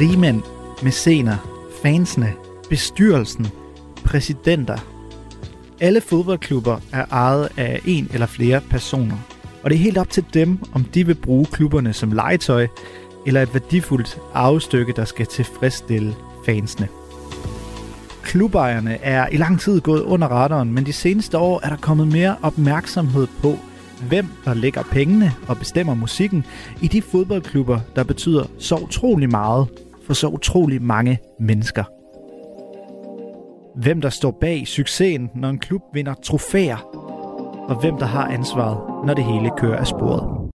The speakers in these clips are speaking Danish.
rigmænd, mæscener, fansene, bestyrelsen, præsidenter. Alle fodboldklubber er ejet af en eller flere personer, og det er helt op til dem, om de vil bruge klubberne som legetøj, eller et værdifuldt arvestykke, der skal tilfredsstille fansene. Klubejerne er i lang tid gået under radaren, men de seneste år er der kommet mere opmærksomhed på, hvem der lægger pengene og bestemmer musikken i de fodboldklubber, der betyder så utrolig meget for så utrolig mange mennesker. Hvem der står bag succesen, når en klub vinder trofæer, og hvem der har ansvaret, når det hele kører af sporet.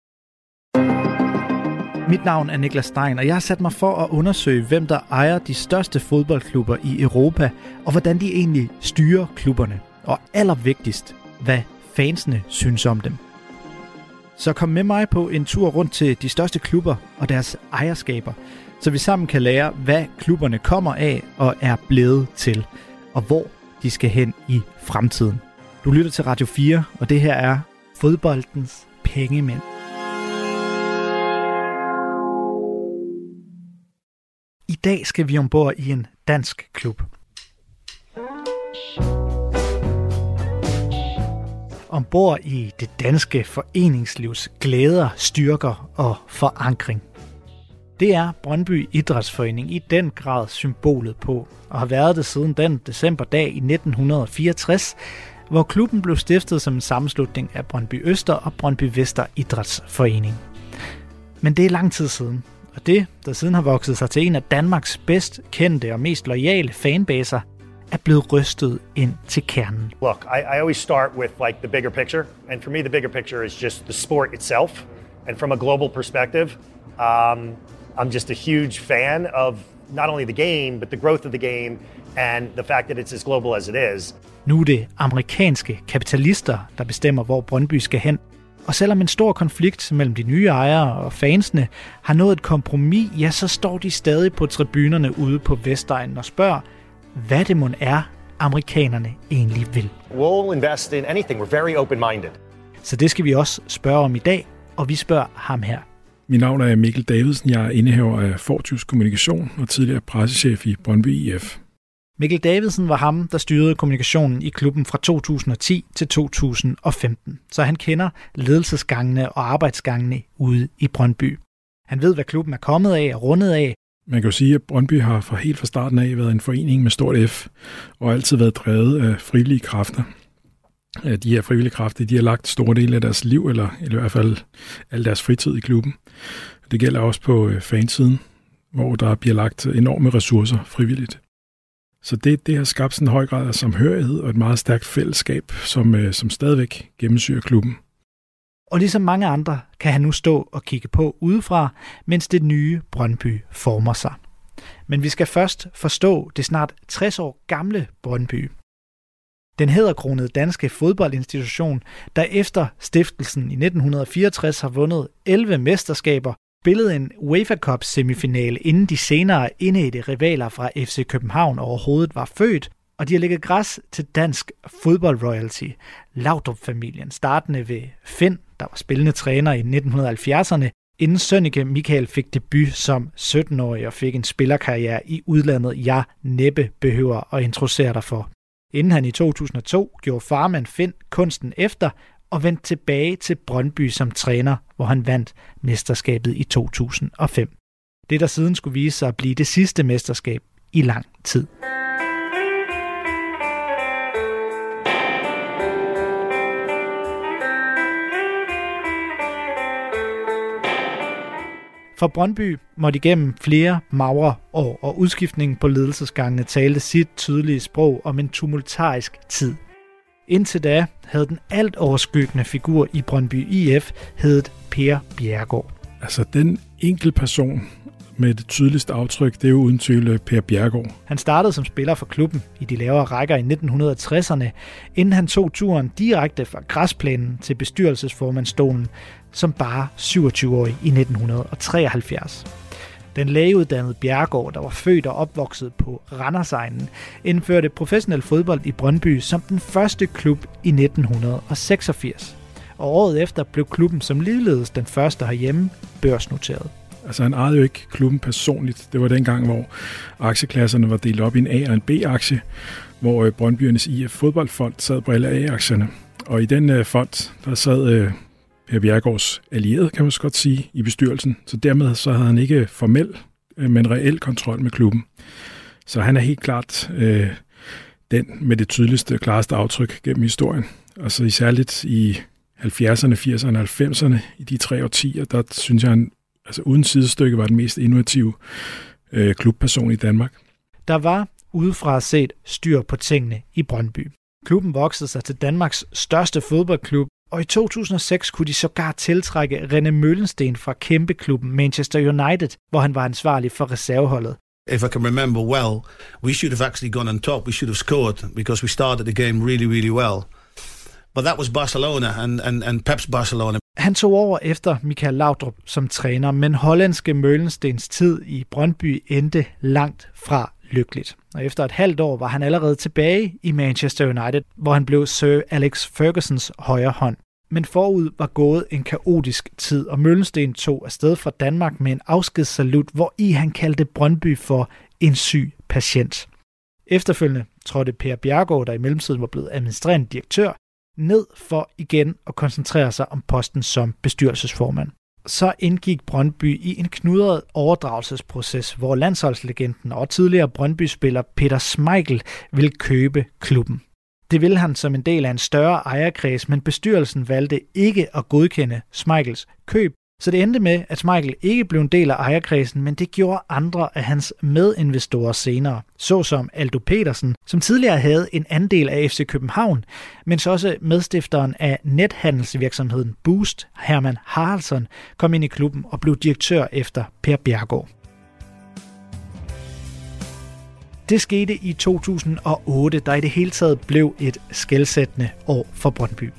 Mit navn er Niklas Stein, og jeg har sat mig for at undersøge, hvem der ejer de største fodboldklubber i Europa, og hvordan de egentlig styrer klubberne. Og allervigtigst, hvad fansene synes om dem. Så kom med mig på en tur rundt til de største klubber og deres ejerskaber, så vi sammen kan lære, hvad klubberne kommer af og er blevet til, og hvor de skal hen i fremtiden. Du lytter til Radio 4, og det her er fodboldens pengemænd. I dag skal vi ombord i en dansk klub. Ombord i det danske foreningslivs glæder, styrker og forankring. Det er Brøndby Idrætsforening i den grad symbolet på, og har været det siden den decemberdag i 1964, hvor klubben blev stiftet som en sammenslutning af Brøndby Øster og Brøndby Vester Idrætsforening. Men det er lang tid siden, og det, der siden har vokset sig til en af Danmarks bedst kendte og mest loyale fanbaser, er blevet rystet ind til kernen. Look, I, I always start with like the bigger picture, and for me the bigger picture is just the sport itself. And from a global perspective, um, I'm just a huge fan of not only the game, but the growth of the game, and the fact that it's as global as it is. Nu er det amerikanske kapitalister, der bestemmer, hvor Brøndby skal hen. Og selvom en stor konflikt mellem de nye ejere og fansene har nået et kompromis, ja, så står de stadig på tribunerne ude på Vestegnen og spørger, hvad det må er, amerikanerne egentlig vil. We'll invest in anything. We're very open-minded. Så det skal vi også spørge om i dag, og vi spørger ham her. Mit navn er Mikkel Davidsen. Jeg er indehaver af Fortjus Kommunikation og tidligere pressechef i Brøndby IF. Mikkel Davidsen var ham, der styrede kommunikationen i klubben fra 2010 til 2015, så han kender ledelsesgangene og arbejdsgangene ude i Brøndby. Han ved, hvad klubben er kommet af og rundet af, man kan jo sige, at Brøndby har fra helt fra starten af været en forening med stort F, og altid været drevet af frivillige kræfter. De her frivillige kræfter, de har lagt store dele af deres liv, eller, eller i hvert fald al deres fritid i klubben. Det gælder også på øh, fansiden, hvor der bliver lagt enorme ressourcer frivilligt. Så det, det har skabt sådan en høj grad af samhørighed og et meget stærkt fællesskab, som, øh, som stadigvæk gennemsyrer klubben og ligesom mange andre kan han nu stå og kigge på udefra, mens det nye Brøndby former sig. Men vi skal først forstå det snart 60 år gamle Brøndby. Den hedderkronede danske fodboldinstitution, der efter stiftelsen i 1964 har vundet 11 mesterskaber, spillede en UEFA Cup semifinale, inden de senere indædte rivaler fra FC København overhovedet var født, og de har lægget græs til dansk fodboldroyalty, Laudrup-familien, startende ved Finn, der var spillende træner i 1970'erne, inden Sønneke Michael fik debut som 17-årig og fik en spillerkarriere i udlandet, jeg næppe behøver at introducere dig for. Inden han i 2002 gjorde farmand Finn kunsten efter og vendte tilbage til Brøndby som træner, hvor han vandt mesterskabet i 2005. Det der siden skulle vise sig at blive det sidste mesterskab i lang tid. For Brøndby måtte igennem flere magre år, og udskiftningen på ledelsesgangene talte sit tydelige sprog om en tumultarisk tid. Indtil da havde den alt overskyggende figur i Brøndby IF heddet Per Bjergård. Altså den enkel person med det tydeligste aftryk, det er jo uden tvivl øh, Per Bjergård. Han startede som spiller for klubben i de lavere rækker i 1960'erne, inden han tog turen direkte fra græsplænen til bestyrelsesformandsstolen som bare 27-årig i 1973. Den lægeuddannede Bjergård, der var født og opvokset på Randersegnen, indførte professionel fodbold i Brøndby som den første klub i 1986. Og året efter blev klubben som ligeledes den første herhjemme børsnoteret. Altså han ejede jo ikke klubben personligt. Det var dengang, hvor aktieklasserne var delt op i en A- og en B-aktie, hvor øh, Brøndbyernes IF fodboldfond sad på alle A-aktierne. Og i den øh, fond, der sad øh, Bjergårds allierede, kan man så godt sige, i bestyrelsen. Så dermed så havde han ikke formel, øh, men reel kontrol med klubben. Så han er helt klart øh, den med det tydeligste og klareste aftryk gennem historien. Og så særligt i 70'erne, 80'erne og 90'erne, i de tre årtier, der synes jeg, han altså uden sidestykke var den mest innovative øh, klubperson i Danmark. Der var udefra set styr på tingene i Brøndby. Klubben voksede sig til Danmarks største fodboldklub, og i 2006 kunne de sågar tiltrække René Møllensten fra kæmpeklubben Manchester United, hvor han var ansvarlig for reserveholdet. If I can remember well, we should have actually gone on top. We should have scored because we started the game really, really well. But that was Barcelona and, and, and Pep's Barcelona. Han tog over efter Michael Laudrup som træner, men hollandske Møllenstens tid i Brøndby endte langt fra lykkeligt. Og efter et halvt år var han allerede tilbage i Manchester United, hvor han blev Sir Alex Fergusons højre hånd. Men forud var gået en kaotisk tid, og Møllensten tog afsted fra Danmark med en afskedssalut, hvor i han kaldte Brøndby for en syg patient. Efterfølgende trådte Per Bjergård, der i mellemtiden var blevet administrerende direktør, ned for igen at koncentrere sig om posten som bestyrelsesformand. Så indgik Brøndby i en knudret overdragelsesproces, hvor landsholdslegenden og tidligere Brøndby-spiller Peter Smeichel vil købe klubben. Det ville han som en del af en større ejerkreds, men bestyrelsen valgte ikke at godkende Smeichels køb, så det endte med, at Michael ikke blev en del af ejerkredsen, men det gjorde andre af hans medinvestorer senere, såsom Aldo Petersen, som tidligere havde en andel af FC København, men så også medstifteren af nethandelsvirksomheden Boost, Herman Haraldsson, kom ind i klubben og blev direktør efter Per Bjergård. Det skete i 2008, der i det hele taget blev et skældsættende år for Brøndby.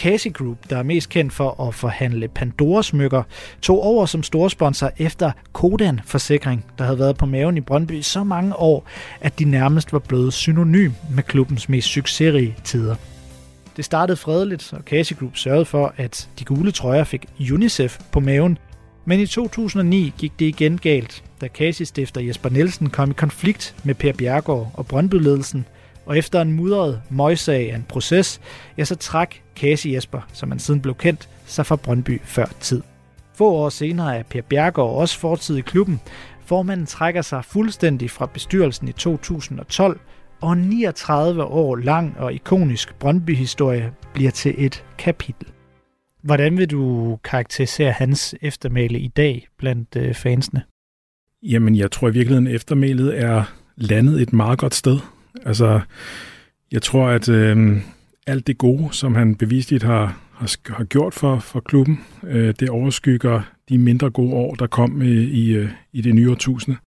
Casey Group, der er mest kendt for at forhandle Pandora-smykker, tog over som storsponsor efter Kodan Forsikring, der havde været på maven i Brøndby så mange år, at de nærmest var blevet synonym med klubbens mest succesrige tider. Det startede fredeligt, og Casey Group sørgede for, at de gule trøjer fik UNICEF på maven, men i 2009 gik det igen galt, da Casey-stifter Jesper Nielsen kom i konflikt med Per Bjergård og Brøndby-ledelsen – og efter en mudret møjsag af en proces, ja, så trak Casey Jesper, som han siden blev kendt, sig fra Brøndby før tid. Få år senere er Per Bjergård også fortid i klubben. Formanden trækker sig fuldstændig fra bestyrelsen i 2012, og 39 år lang og ikonisk Brøndby-historie bliver til et kapitel. Hvordan vil du karakterisere hans eftermæle i dag blandt øh, fansene? Jamen, jeg tror i virkeligheden, eftermælet er landet et meget godt sted. Altså, jeg tror, at øh, alt det gode, som han bevisligt har, har, har gjort for, for klubben, øh, det overskygger de mindre gode år, der kom i, i, øh, i det nye årtusinde.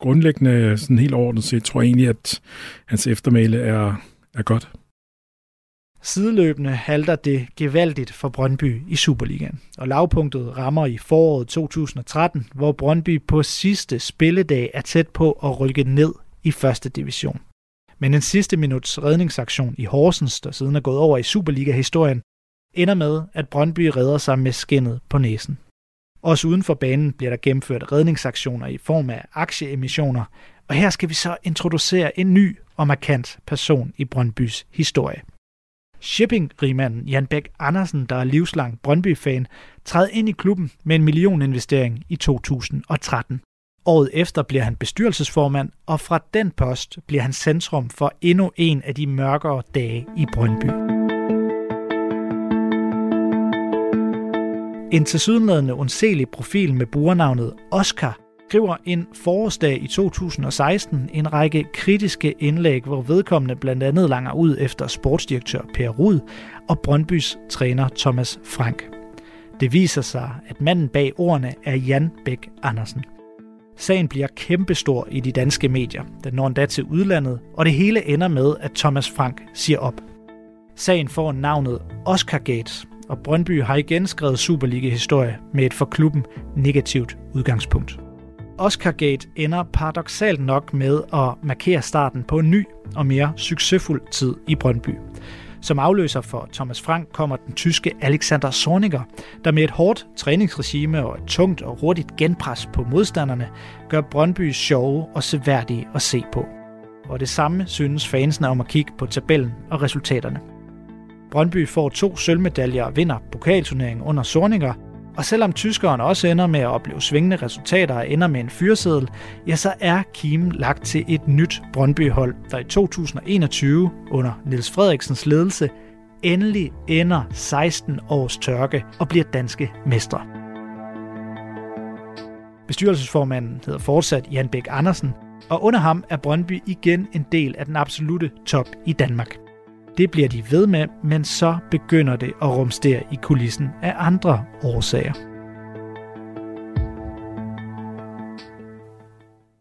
Grundlæggende, sådan helt ordentligt set, tror jeg egentlig, at hans eftermæle er, er godt. Sideløbende halter det gevaldigt for Brøndby i Superligaen, og lavpunktet rammer i foråret 2013, hvor Brøndby på sidste spilledag er tæt på at rykke ned i første division. Men en sidste minuts redningsaktion i Horsens, der siden er gået over i Superliga-historien, ender med, at Brøndby redder sig med skinnet på næsen. Også uden for banen bliver der gennemført redningsaktioner i form af aktieemissioner, og her skal vi så introducere en ny og markant person i Brøndbys historie. Shipping-rigmanden Jan Bæk Andersen, der er livslang Brøndby-fan, træder ind i klubben med en millioninvestering i 2013. Året efter bliver han bestyrelsesformand, og fra den post bliver han centrum for endnu en af de mørkere dage i Brøndby. En tilsyneladende undselig profil med brugernavnet Oscar skriver en forårsdag i 2016 en række kritiske indlæg, hvor vedkommende blandt andet langer ud efter sportsdirektør Per Rud og Brøndbys træner Thomas Frank. Det viser sig, at manden bag ordene er Jan Bæk Andersen. Sagen bliver kæmpestor i de danske medier. Den når endda til udlandet, og det hele ender med, at Thomas Frank siger op. Sagen får navnet Oscar Gate, og Brøndby har igen skrevet Superliga-historie med et for klubben negativt udgangspunkt. Oscar Gate ender paradoxalt nok med at markere starten på en ny og mere succesfuld tid i Brøndby. Som afløser for Thomas Frank kommer den tyske Alexander Zorniger, der med et hårdt træningsregime og et tungt og hurtigt genpres på modstanderne, gør Brøndby sjove og seværdige at se på. Og det samme synes fansene om at kigge på tabellen og resultaterne. Brøndby får to sølvmedaljer og vinder pokalturneringen under Zorniger, og selvom tyskeren også ender med at opleve svingende resultater og ender med en fyreseddel, ja, så er Kim lagt til et nyt Brøndby-hold, der i 2021 under Niels Frederiksens ledelse endelig ender 16 års tørke og bliver danske mestre. Bestyrelsesformanden hedder fortsat Jan Bæk Andersen, og under ham er Brøndby igen en del af den absolute top i Danmark. Det bliver de ved med, men så begynder det at rumstere i kulissen af andre årsager.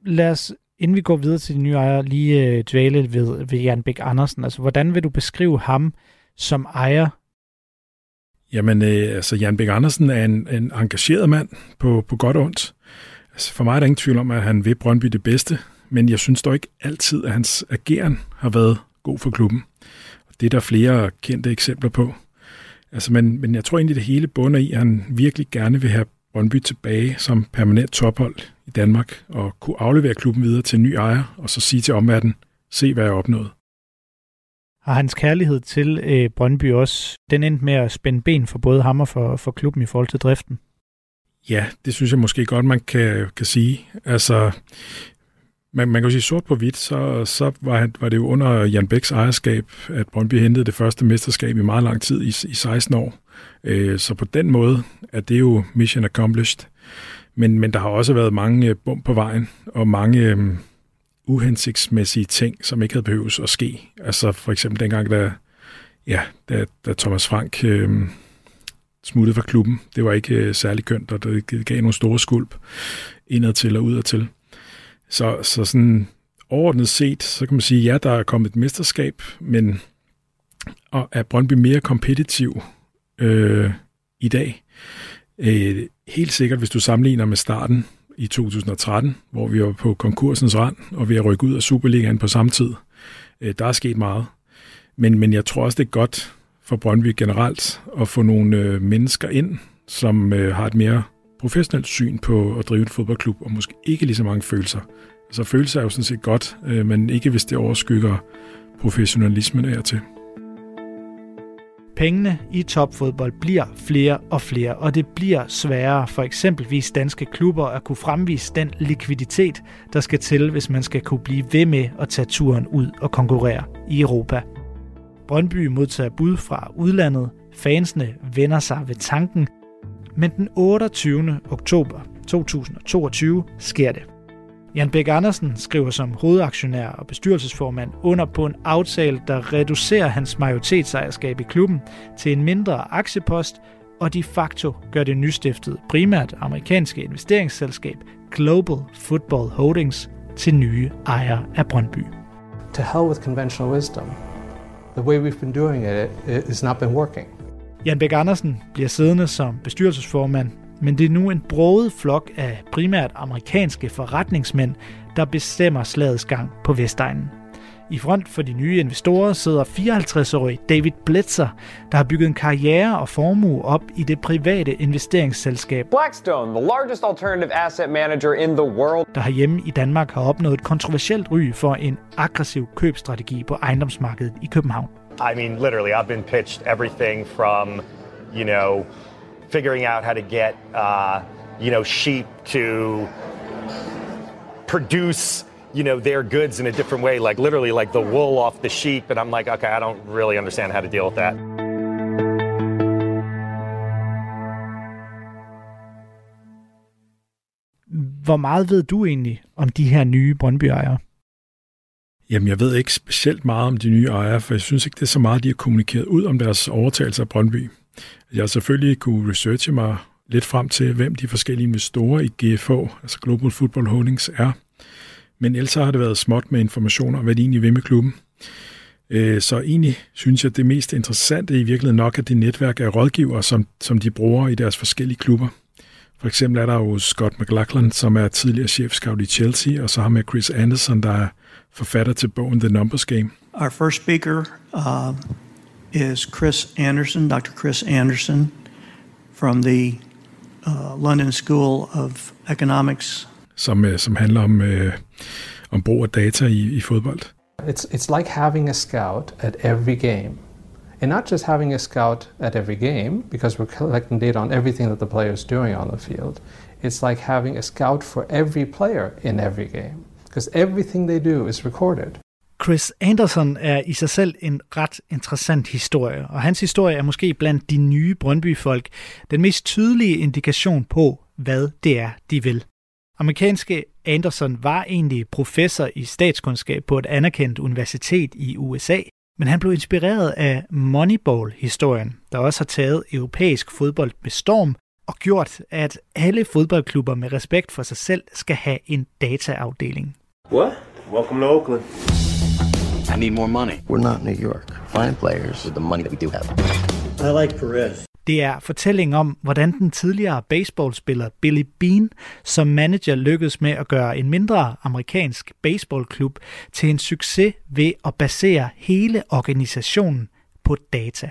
Lad os, inden vi går videre til de nye ejere, lige øh, dvæle ved, ved Jan Bæk Andersen. Altså, hvordan vil du beskrive ham som ejer? Jamen, øh, altså Jan Bæk Andersen er en, en engageret mand på, på godt og ondt. Altså, for mig er der ingen tvivl om, at han vil Brøndby det bedste, men jeg synes dog ikke altid, at hans ageren har været god for klubben. Det er der flere kendte eksempler på. Altså, men, men jeg tror egentlig, det hele bunder i, at han virkelig gerne vil have Brøndby tilbage som permanent tophold i Danmark og kunne aflevere klubben videre til en ny ejer og så sige til omverdenen, se hvad jeg opnået. Har hans kærlighed til øh, Brøndby også, den endte med at spænde ben for både ham og for, for klubben i forhold til driften? Ja, det synes jeg måske godt, man kan, kan sige. Altså, man, man kan jo sige sort på hvidt, så, så var, var det jo under Jan Bæks ejerskab, at Brøndby hentede det første mesterskab i meget lang tid, i, i 16 år. Øh, så på den måde er det jo mission accomplished. Men, men der har også været mange øh, bump på vejen, og mange øh, uhensigtsmæssige ting, som ikke havde behøvet at ske. Altså for eksempel dengang, da, ja, da, da Thomas Frank øh, smuttede fra klubben. Det var ikke øh, særlig kønt, og det gav nogle store skulp indad til og udad til. Så, så sådan overordnet set, så kan man sige, ja, der er kommet et mesterskab, men og er Brøndby mere kompetitiv øh, i dag? Øh, helt sikkert, hvis du sammenligner med starten i 2013, hvor vi var på konkursens rand, og vi har rykket ud af Superligaen på samme tid. Øh, der er sket meget. Men, men jeg tror også, det er godt for Brøndby generelt at få nogle øh, mennesker ind, som øh, har et mere professionelt syn på at drive en fodboldklub, og måske ikke lige så mange følelser. Altså følelser er jo sådan set godt, øh, men ikke hvis det overskygger professionalismen af til. Pengene i topfodbold bliver flere og flere, og det bliver sværere for eksempelvis danske klubber at kunne fremvise den likviditet, der skal til, hvis man skal kunne blive ved med at tage turen ud og konkurrere i Europa. Brøndby modtager bud fra udlandet, fansene vender sig ved tanken, men den 28. oktober 2022 sker det. Jan Bæk Andersen skriver som hovedaktionær og bestyrelsesformand under på en aftale, der reducerer hans majoritetsejerskab i klubben til en mindre aktiepost, og de facto gør det nystiftede primært amerikanske investeringsselskab Global Football Holdings til nye ejere af Brøndby. To hell with conventional wisdom. The way we've been doing it, it has not been working. Jan Bæk Andersen bliver siddende som bestyrelsesformand, men det er nu en broget flok af primært amerikanske forretningsmænd, der bestemmer slagets gang på Vestegnen. I front for de nye investorer sidder 54-årige David Blitzer, der har bygget en karriere og formue op i det private investeringsselskab Blackstone, the largest alternative asset manager in the world. der hjemme i Danmark har opnået et kontroversielt ry for en aggressiv købstrategi på ejendomsmarkedet i København. I mean, literally, I've been pitched everything from, you know, figuring out how to get, uh, you know, sheep to produce, you know, their goods in a different way, like literally like the wool off the sheep. And I'm like, okay, I don't really understand how to deal with that. Hvor meget ved du egentlig om de her nye Brøndby-ejere? Jamen, jeg ved ikke specielt meget om de nye ejere, for jeg synes ikke, det er så meget, de har kommunikeret ud om deres overtagelse af Brøndby. Jeg har selvfølgelig kunne researche mig lidt frem til, hvem de forskellige investorer i GFH, altså Global Football Holdings, er. Men ellers har det været småt med informationer om, hvad de egentlig vil med klubben. Øh, så egentlig synes jeg, at det mest interessante i virkeligheden nok er det netværk af rådgivere, som, som de bruger i deres forskellige klubber. For eksempel er der jo Scott McLachlan, som er tidligere chefscout i Chelsea, og så har med Chris Anderson, der er forfatter til bogen The Numbers Game. Our first speaker uh, is Chris Anderson, Dr. Chris Anderson from the uh, London School of Economics. Som, øh, som handler om, øh, om brug af data i, i fodbold. It's, it's like having a scout at every game. And not just having a scout at every game, because we're collecting data on everything that the player is doing on the field. It's like having a scout for every player in every game, because everything they do is recorded. Chris Anderson er i sig selv en ret interessant historie, og hans historie er måske blandt de nye Brøndby-folk den mest tydelige indikation på, hvad det er, de vil. Amerikanske Anderson var egentlig professor i statskundskab på et anerkendt universitet i USA, men han blev inspireret af Moneyball-historien, der også har taget europæisk fodbold med storm og gjort, at alle fodboldklubber med respekt for sig selv skal have en dataafdeling. What? Welcome to Oakland. I need more money. We're not New York. Find players with the money that we do have. I like Perez. Det er fortællingen om, hvordan den tidligere baseballspiller Billy Bean som manager lykkedes med at gøre en mindre amerikansk baseballklub til en succes ved at basere hele organisationen på data.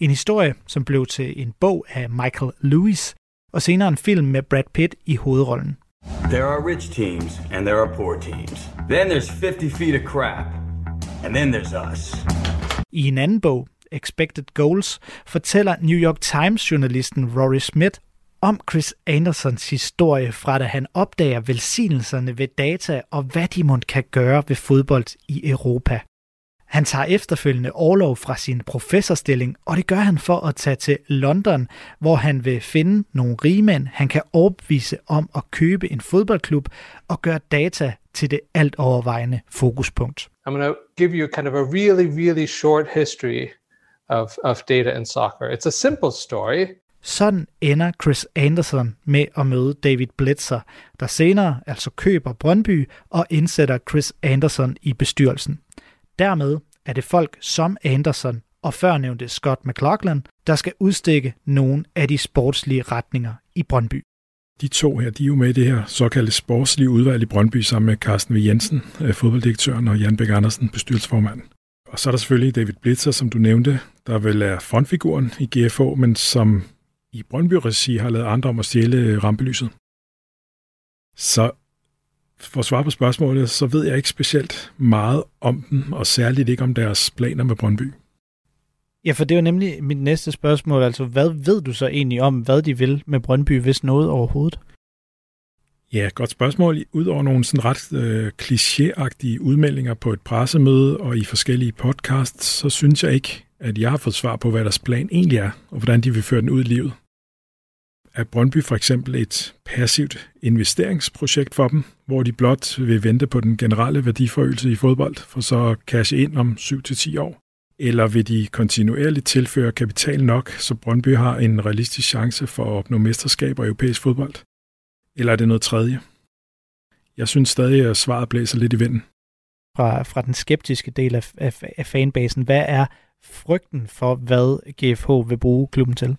En historie, som blev til en bog af Michael Lewis, og senere en film med Brad Pitt i hovedrollen. There are rich teams, and there are poor teams. Then there's 50 feet of crap. And then there's us. I en anden bog, Expected Goals, fortæller New York Times-journalisten Rory Smith om Chris Andersons historie fra da han opdager velsignelserne ved data og hvad de må kan gøre ved fodbold i Europa. Han tager efterfølgende overlov fra sin professorstilling, og det gør han for at tage til London, hvor han vil finde nogle rigmænd, han kan overbevise om at købe en fodboldklub og gøre data til det alt overvejende fokuspunkt. I'm going to give you kind of a really, really short history of, of data in soccer. It's a simple story. Sådan ender Chris Anderson med at møde David Blitzer, der senere altså køber Brøndby og indsætter Chris Anderson i bestyrelsen. Dermed er det folk som Anderson og førnævnte Scott McLaughlin, der skal udstikke nogle af de sportslige retninger i Brøndby. De to her, de er jo med i det her såkaldte sportslige udvalg i Brøndby sammen med Carsten V. Jensen, øh, fodbolddirektøren, og Jan Bæk Andersen, bestyrelsesformand. Og så er der selvfølgelig David Blitzer, som du nævnte, der vel er frontfiguren i GFO, men som i Brøndby-regi har lavet andre om at stjæle rampelyset. Så for at svare på spørgsmålet, så ved jeg ikke specielt meget om dem, og særligt ikke om deres planer med Brøndby. Ja, for det er jo nemlig mit næste spørgsmål. Altså, hvad ved du så egentlig om, hvad de vil med Brøndby, hvis noget overhovedet? Ja, godt spørgsmål. Udover nogle sådan ret øh, klichéagtige udmeldinger på et pressemøde og i forskellige podcasts, så synes jeg ikke, at jeg har fået svar på, hvad deres plan egentlig er, og hvordan de vil føre den ud i livet. Er Brøndby for eksempel et passivt investeringsprojekt for dem, hvor de blot vil vente på den generelle værdiforøgelse i fodbold, for så at cashe ind om 7-10 år? Eller vil de kontinuerligt tilføre kapital nok, så Brøndby har en realistisk chance for at opnå mesterskab og europæisk fodbold? Eller er det noget tredje? Jeg synes stadig, at svaret blæser lidt i vinden. Fra, fra den skeptiske del af, af, af fanbasen, hvad er frygten for, hvad GFH vil bruge klubben til?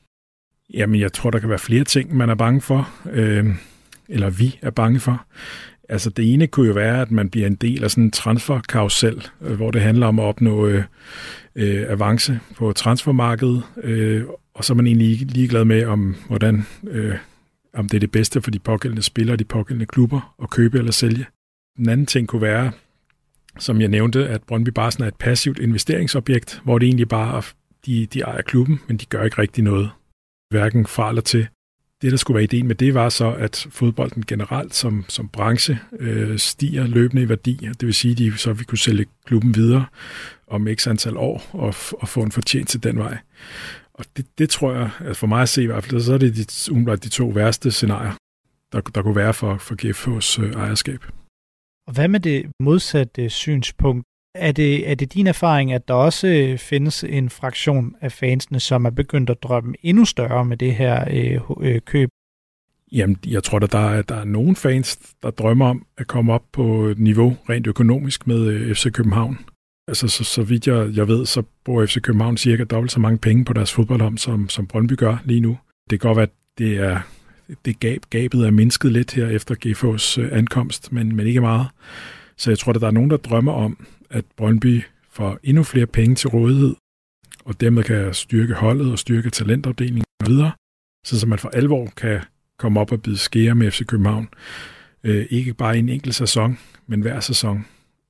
Jamen, jeg tror, der kan være flere ting, man er bange for, øh, eller vi er bange for. Altså, det ene kunne jo være, at man bliver en del af sådan en transferkarusel, øh, hvor det handler om at opnå øh, øh, avance på transfermarkedet, øh, og så er man egentlig ligeglad med, om hvordan øh, om det er det bedste for de pågældende spillere, de pågældende klubber at købe eller sælge. Den anden ting kunne være, som jeg nævnte, at Brøndby Barsen er et passivt investeringsobjekt, hvor det egentlig bare de, de ejer klubben, men de gør ikke rigtig noget, hverken fra eller til. Det, der skulle være ideen med det, var så, at fodbolden generelt som, som branche øh, stiger løbende i værdi. Det vil sige, at de så vi kunne sælge klubben videre om x antal år og, og få en fortjent til den vej. Og det, det tror jeg, at for mig at se i hvert fald, så er det de, umiddelbart de to værste scenarier, der, der kunne være for, for GFH's øh, ejerskab. Og hvad med det modsatte øh, synspunkt? Er det, er det din erfaring, at der også øh, findes en fraktion af fansene, som er begyndt at drømme endnu større med det her øh, øh, køb? Jamen, jeg tror, da, der er, der er nogen fans, der drømmer om at komme op på et niveau rent økonomisk med øh, FC København. Altså, så, så vidt jeg, jeg ved, så bruger FC København cirka dobbelt så mange penge på deres fodboldom, som, som Brøndby gør lige nu. Det kan godt være, at det er det gab, gabet er mindsket lidt her efter GFO's øh, ankomst, men, men ikke meget. Så jeg tror, at der er nogen, der drømmer om, at Brøndby får endnu flere penge til rådighed, og dermed kan styrke holdet og styrke talentafdelingen videre, så, så man for alvor kan komme op og bide skære med FC København. Øh, ikke bare i en enkelt sæson, men hver sæson.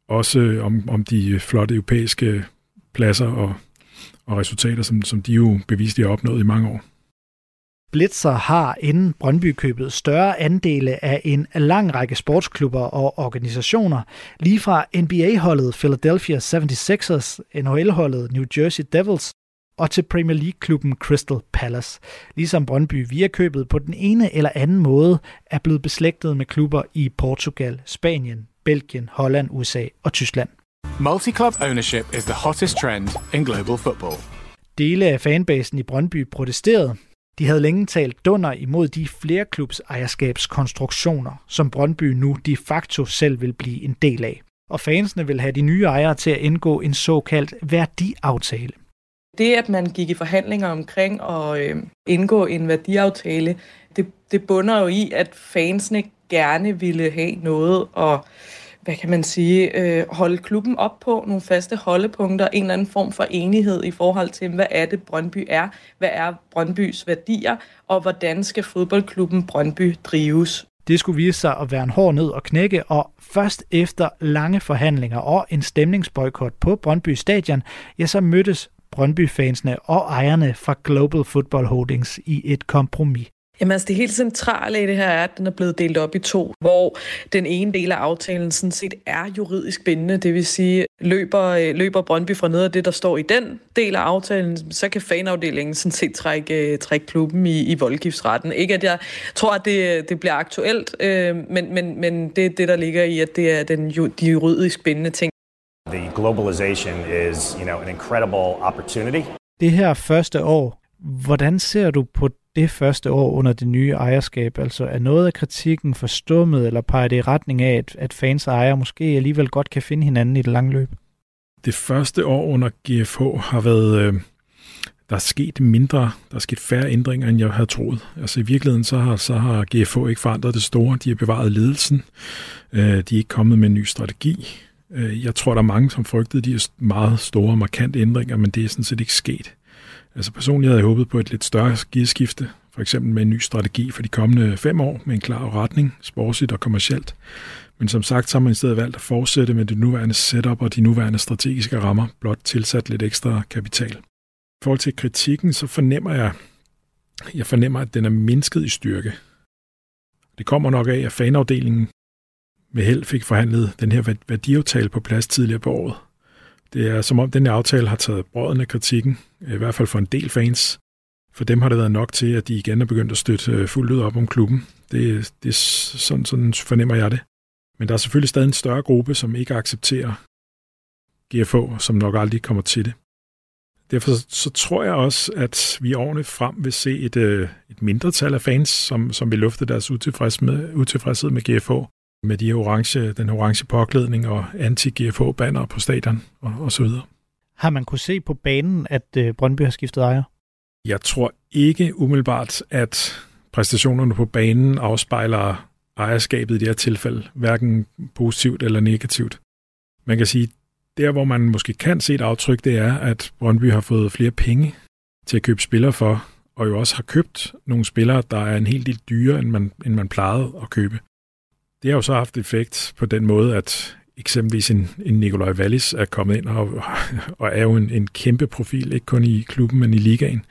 Også øh, om, om de flotte europæiske pladser og, og resultater, som, som de jo bevisligt har opnået i mange år. Blitzer har inden Brøndby købet større andele af en lang række sportsklubber og organisationer, lige fra NBA-holdet Philadelphia 76ers, NHL-holdet New Jersey Devils og til Premier League-klubben Crystal Palace. Ligesom Brøndby via købet på den ene eller anden måde er blevet beslægtet med klubber i Portugal, Spanien, Belgien, Holland, USA og Tyskland. Multi-club ownership is the hottest trend in global football. Dele af fanbasen i Brøndby protesterede. De havde længe talt dunder imod de flerklubs ejerskabskonstruktioner, som Brøndby nu de facto selv vil blive en del af. Og fansene vil have de nye ejere til at indgå en såkaldt værdiaftale. Det, at man gik i forhandlinger omkring at øh, indgå en værdiaftale, det, det bunder jo i, at fansene gerne ville have noget og hvad kan man sige, øh, holde klubben op på nogle faste holdepunkter, en eller anden form for enighed i forhold til, hvad er det Brøndby er, hvad er Brøndbys værdier, og hvordan skal fodboldklubben Brøndby drives. Det skulle vise sig at være en hård nød at knække, og først efter lange forhandlinger og en stemningsboykot på Brøndby Stadion, ja, så mødtes Brøndby-fansene og ejerne fra Global Football Holdings i et kompromis. Jamen altså det helt centrale i det her er, at den er blevet delt op i to, hvor den ene del af aftalen sådan set er juridisk bindende, det vil sige, løber, løber Brøndby fra noget af det, der står i den del af aftalen, så kan fanafdelingen sådan set trække, trække klubben i, i voldgiftsretten. Ikke at jeg tror, at det, det bliver aktuelt, øh, men, men, men det er det, der ligger i, at det er den, de juridisk bindende ting. The globalization is, you know, an incredible opportunity. Det her første år, hvordan ser du på det første år under det nye ejerskab? Altså er noget af kritikken forstummet, eller peger det i retning af, at, at fans og ejere måske alligevel godt kan finde hinanden i det lange løb? Det første år under GFH har været... Øh, der er sket mindre, der er sket færre ændringer, end jeg havde troet. Altså i virkeligheden, så har, så har GFH ikke forandret det store. De har bevaret ledelsen. Øh, de er ikke kommet med en ny strategi. Øh, jeg tror, der er mange, som frygtede de meget store, markante ændringer, men det er sådan set ikke sket. Altså personligt havde jeg håbet på et lidt større gearskifte, for eksempel med en ny strategi for de kommende fem år, med en klar retning, sportsligt og kommercielt. Men som sagt, så har man i stedet valgt at fortsætte med det nuværende setup og de nuværende strategiske rammer, blot tilsat lidt ekstra kapital. I forhold til kritikken, så fornemmer jeg, jeg fornemmer, at den er mindsket i styrke. Det kommer nok af, at fanafdelingen med held fik forhandlet den her værdiaftale på plads tidligere på året. Det er som om, den her aftale har taget brøden af kritikken, øh, i hvert fald for en del fans. For dem har det været nok til, at de igen er begyndt at støtte øh, fuldt ud op om klubben. Det, det sådan, sådan fornemmer jeg det. Men der er selvfølgelig stadig en større gruppe, som ikke accepterer GFO, som nok aldrig kommer til det. Derfor så tror jeg også, at vi årene frem vil se et, øh, et mindretal af fans, som, som vil lufte deres utilfredshed med, utilfredshed med GFO med de orange, den orange påklædning og anti-GFH-banner på stadion og, og så videre. Har man kunne se på banen, at øh, Brøndby har skiftet ejer? Jeg tror ikke umiddelbart, at præstationerne på banen afspejler ejerskabet i det her tilfælde, hverken positivt eller negativt. Man kan sige, der hvor man måske kan se et aftryk, det er, at Brøndby har fået flere penge til at købe spillere for, og jo også har købt nogle spillere, der er en helt del dyrere, end man, end man plejede at købe. Det har jo så haft effekt på den måde, at eksempelvis en, en Nikolaj Wallis er kommet ind og, og er jo en, en kæmpe profil, ikke kun i klubben, men i ligaen.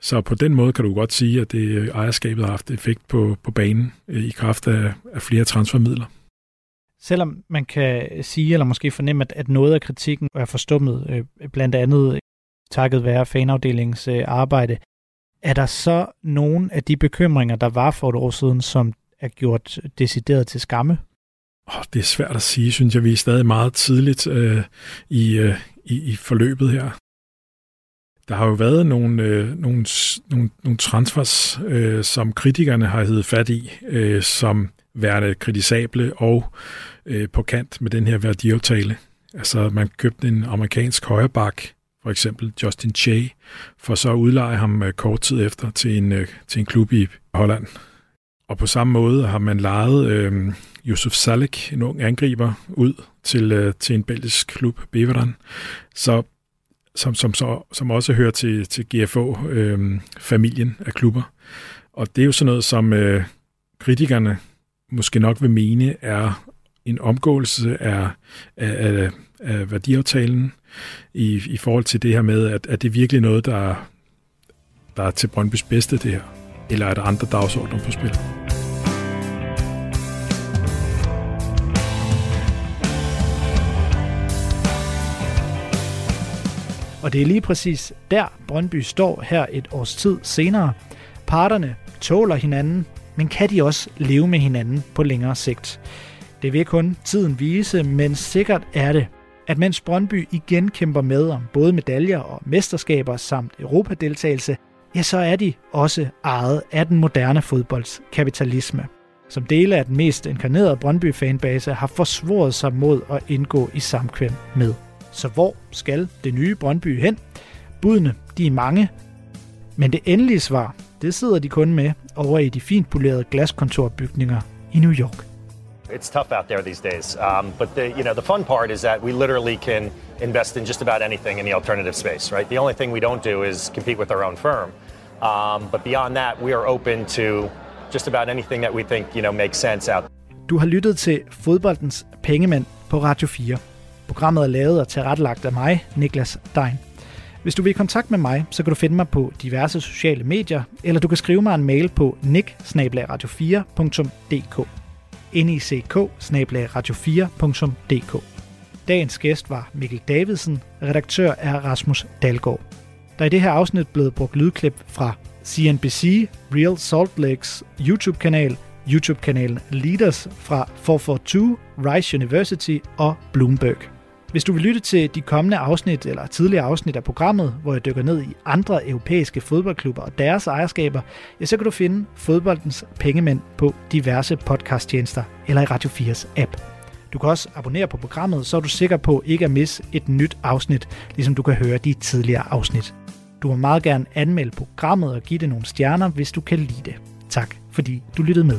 Så på den måde kan du godt sige, at det øh, ejerskabet har haft effekt på, på banen øh, i kraft af, af flere transfermidler. Selvom man kan sige, eller måske fornemme, at, at noget af kritikken er forstummet, øh, blandt andet takket være fanafdelingens arbejde, er der så nogle af de bekymringer, der var for et år siden, som er gjort decideret til skamme? Oh, det er svært at sige, synes jeg. Vi er stadig meget tidligt øh, i, øh, i, i forløbet her. Der har jo været nogle, øh, nogle, nogle, nogle transfers, øh, som kritikerne har heddet fat i, øh, som værende kritisable og øh, på kant med den her værdiaftale. Altså, man købte en amerikansk højreback, for eksempel Justin Che, for så at udleje ham øh, kort tid efter til en, øh, til en klub i Holland. Og på samme måde har man lejet øh, Yusuf Salek, en ung angriber, ud til, øh, til en belgisk klub, Beveren. Så som, som, så, som også hører til, til GFO-familien øhm, øh, af klubber. Og det er jo sådan noget, som øh, kritikerne måske nok vil mene er en omgåelse af, af, af, af værdiaftalen i, i forhold til det her med, at, at det er virkelig noget, der, der er til Brøndbys bedste, det her? Eller er der andre dagsordner på spil? Og det er lige præcis der, Brøndby står her et års tid senere. Parterne tåler hinanden, men kan de også leve med hinanden på længere sigt? Det vil kun tiden vise, men sikkert er det, at mens Brøndby igen kæmper med om både medaljer og mesterskaber samt europadeltagelse, ja, så er de også ejet af den moderne fodboldskapitalisme. Som dele af den mest inkarnerede Brøndby-fanbase har forsvoret sig mod at indgå i samkvem med. Så hvor skal det nye Brøndby hen? Budene, de er mange, men det endelige svar, det sidder de kun med over i de fint polerede glaskontorbygninger i New York. It's tough out there these days. Um, but the you know the fun part is that we literally can invest in just about anything in the alternative space, right? The only thing we don't do is compete with our own firm. Um, but beyond that, we are open to just about anything that we think you know makes sense out. Du har lyttet til Fodboldens Pengemænd på Radio 4. Programmet er lavet og tilrettelagt af mig, Niklas Dein. Hvis du vil i kontakt med mig, så kan du finde mig på diverse sociale medier, eller du kan skrive mig en mail på nick 4dk nick 4dk Dagens gæst var Mikkel Davidsen, redaktør er Rasmus Dalgaard. Der er i det her afsnit blevet brugt lydklip fra CNBC, Real Salt Lakes YouTube-kanal, YouTube-kanalen Leaders fra 442, Rice University og Bloomberg. Hvis du vil lytte til de kommende afsnit eller tidligere afsnit af programmet, hvor jeg dykker ned i andre europæiske fodboldklubber og deres ejerskaber, ja, så kan du finde fodboldens pengemænd på diverse podcasttjenester eller i Radio 4's app. Du kan også abonnere på programmet, så er du sikker på ikke at misse et nyt afsnit, ligesom du kan høre de tidligere afsnit. Du må meget gerne anmelde programmet og give det nogle stjerner, hvis du kan lide det. Tak, fordi du lyttede med.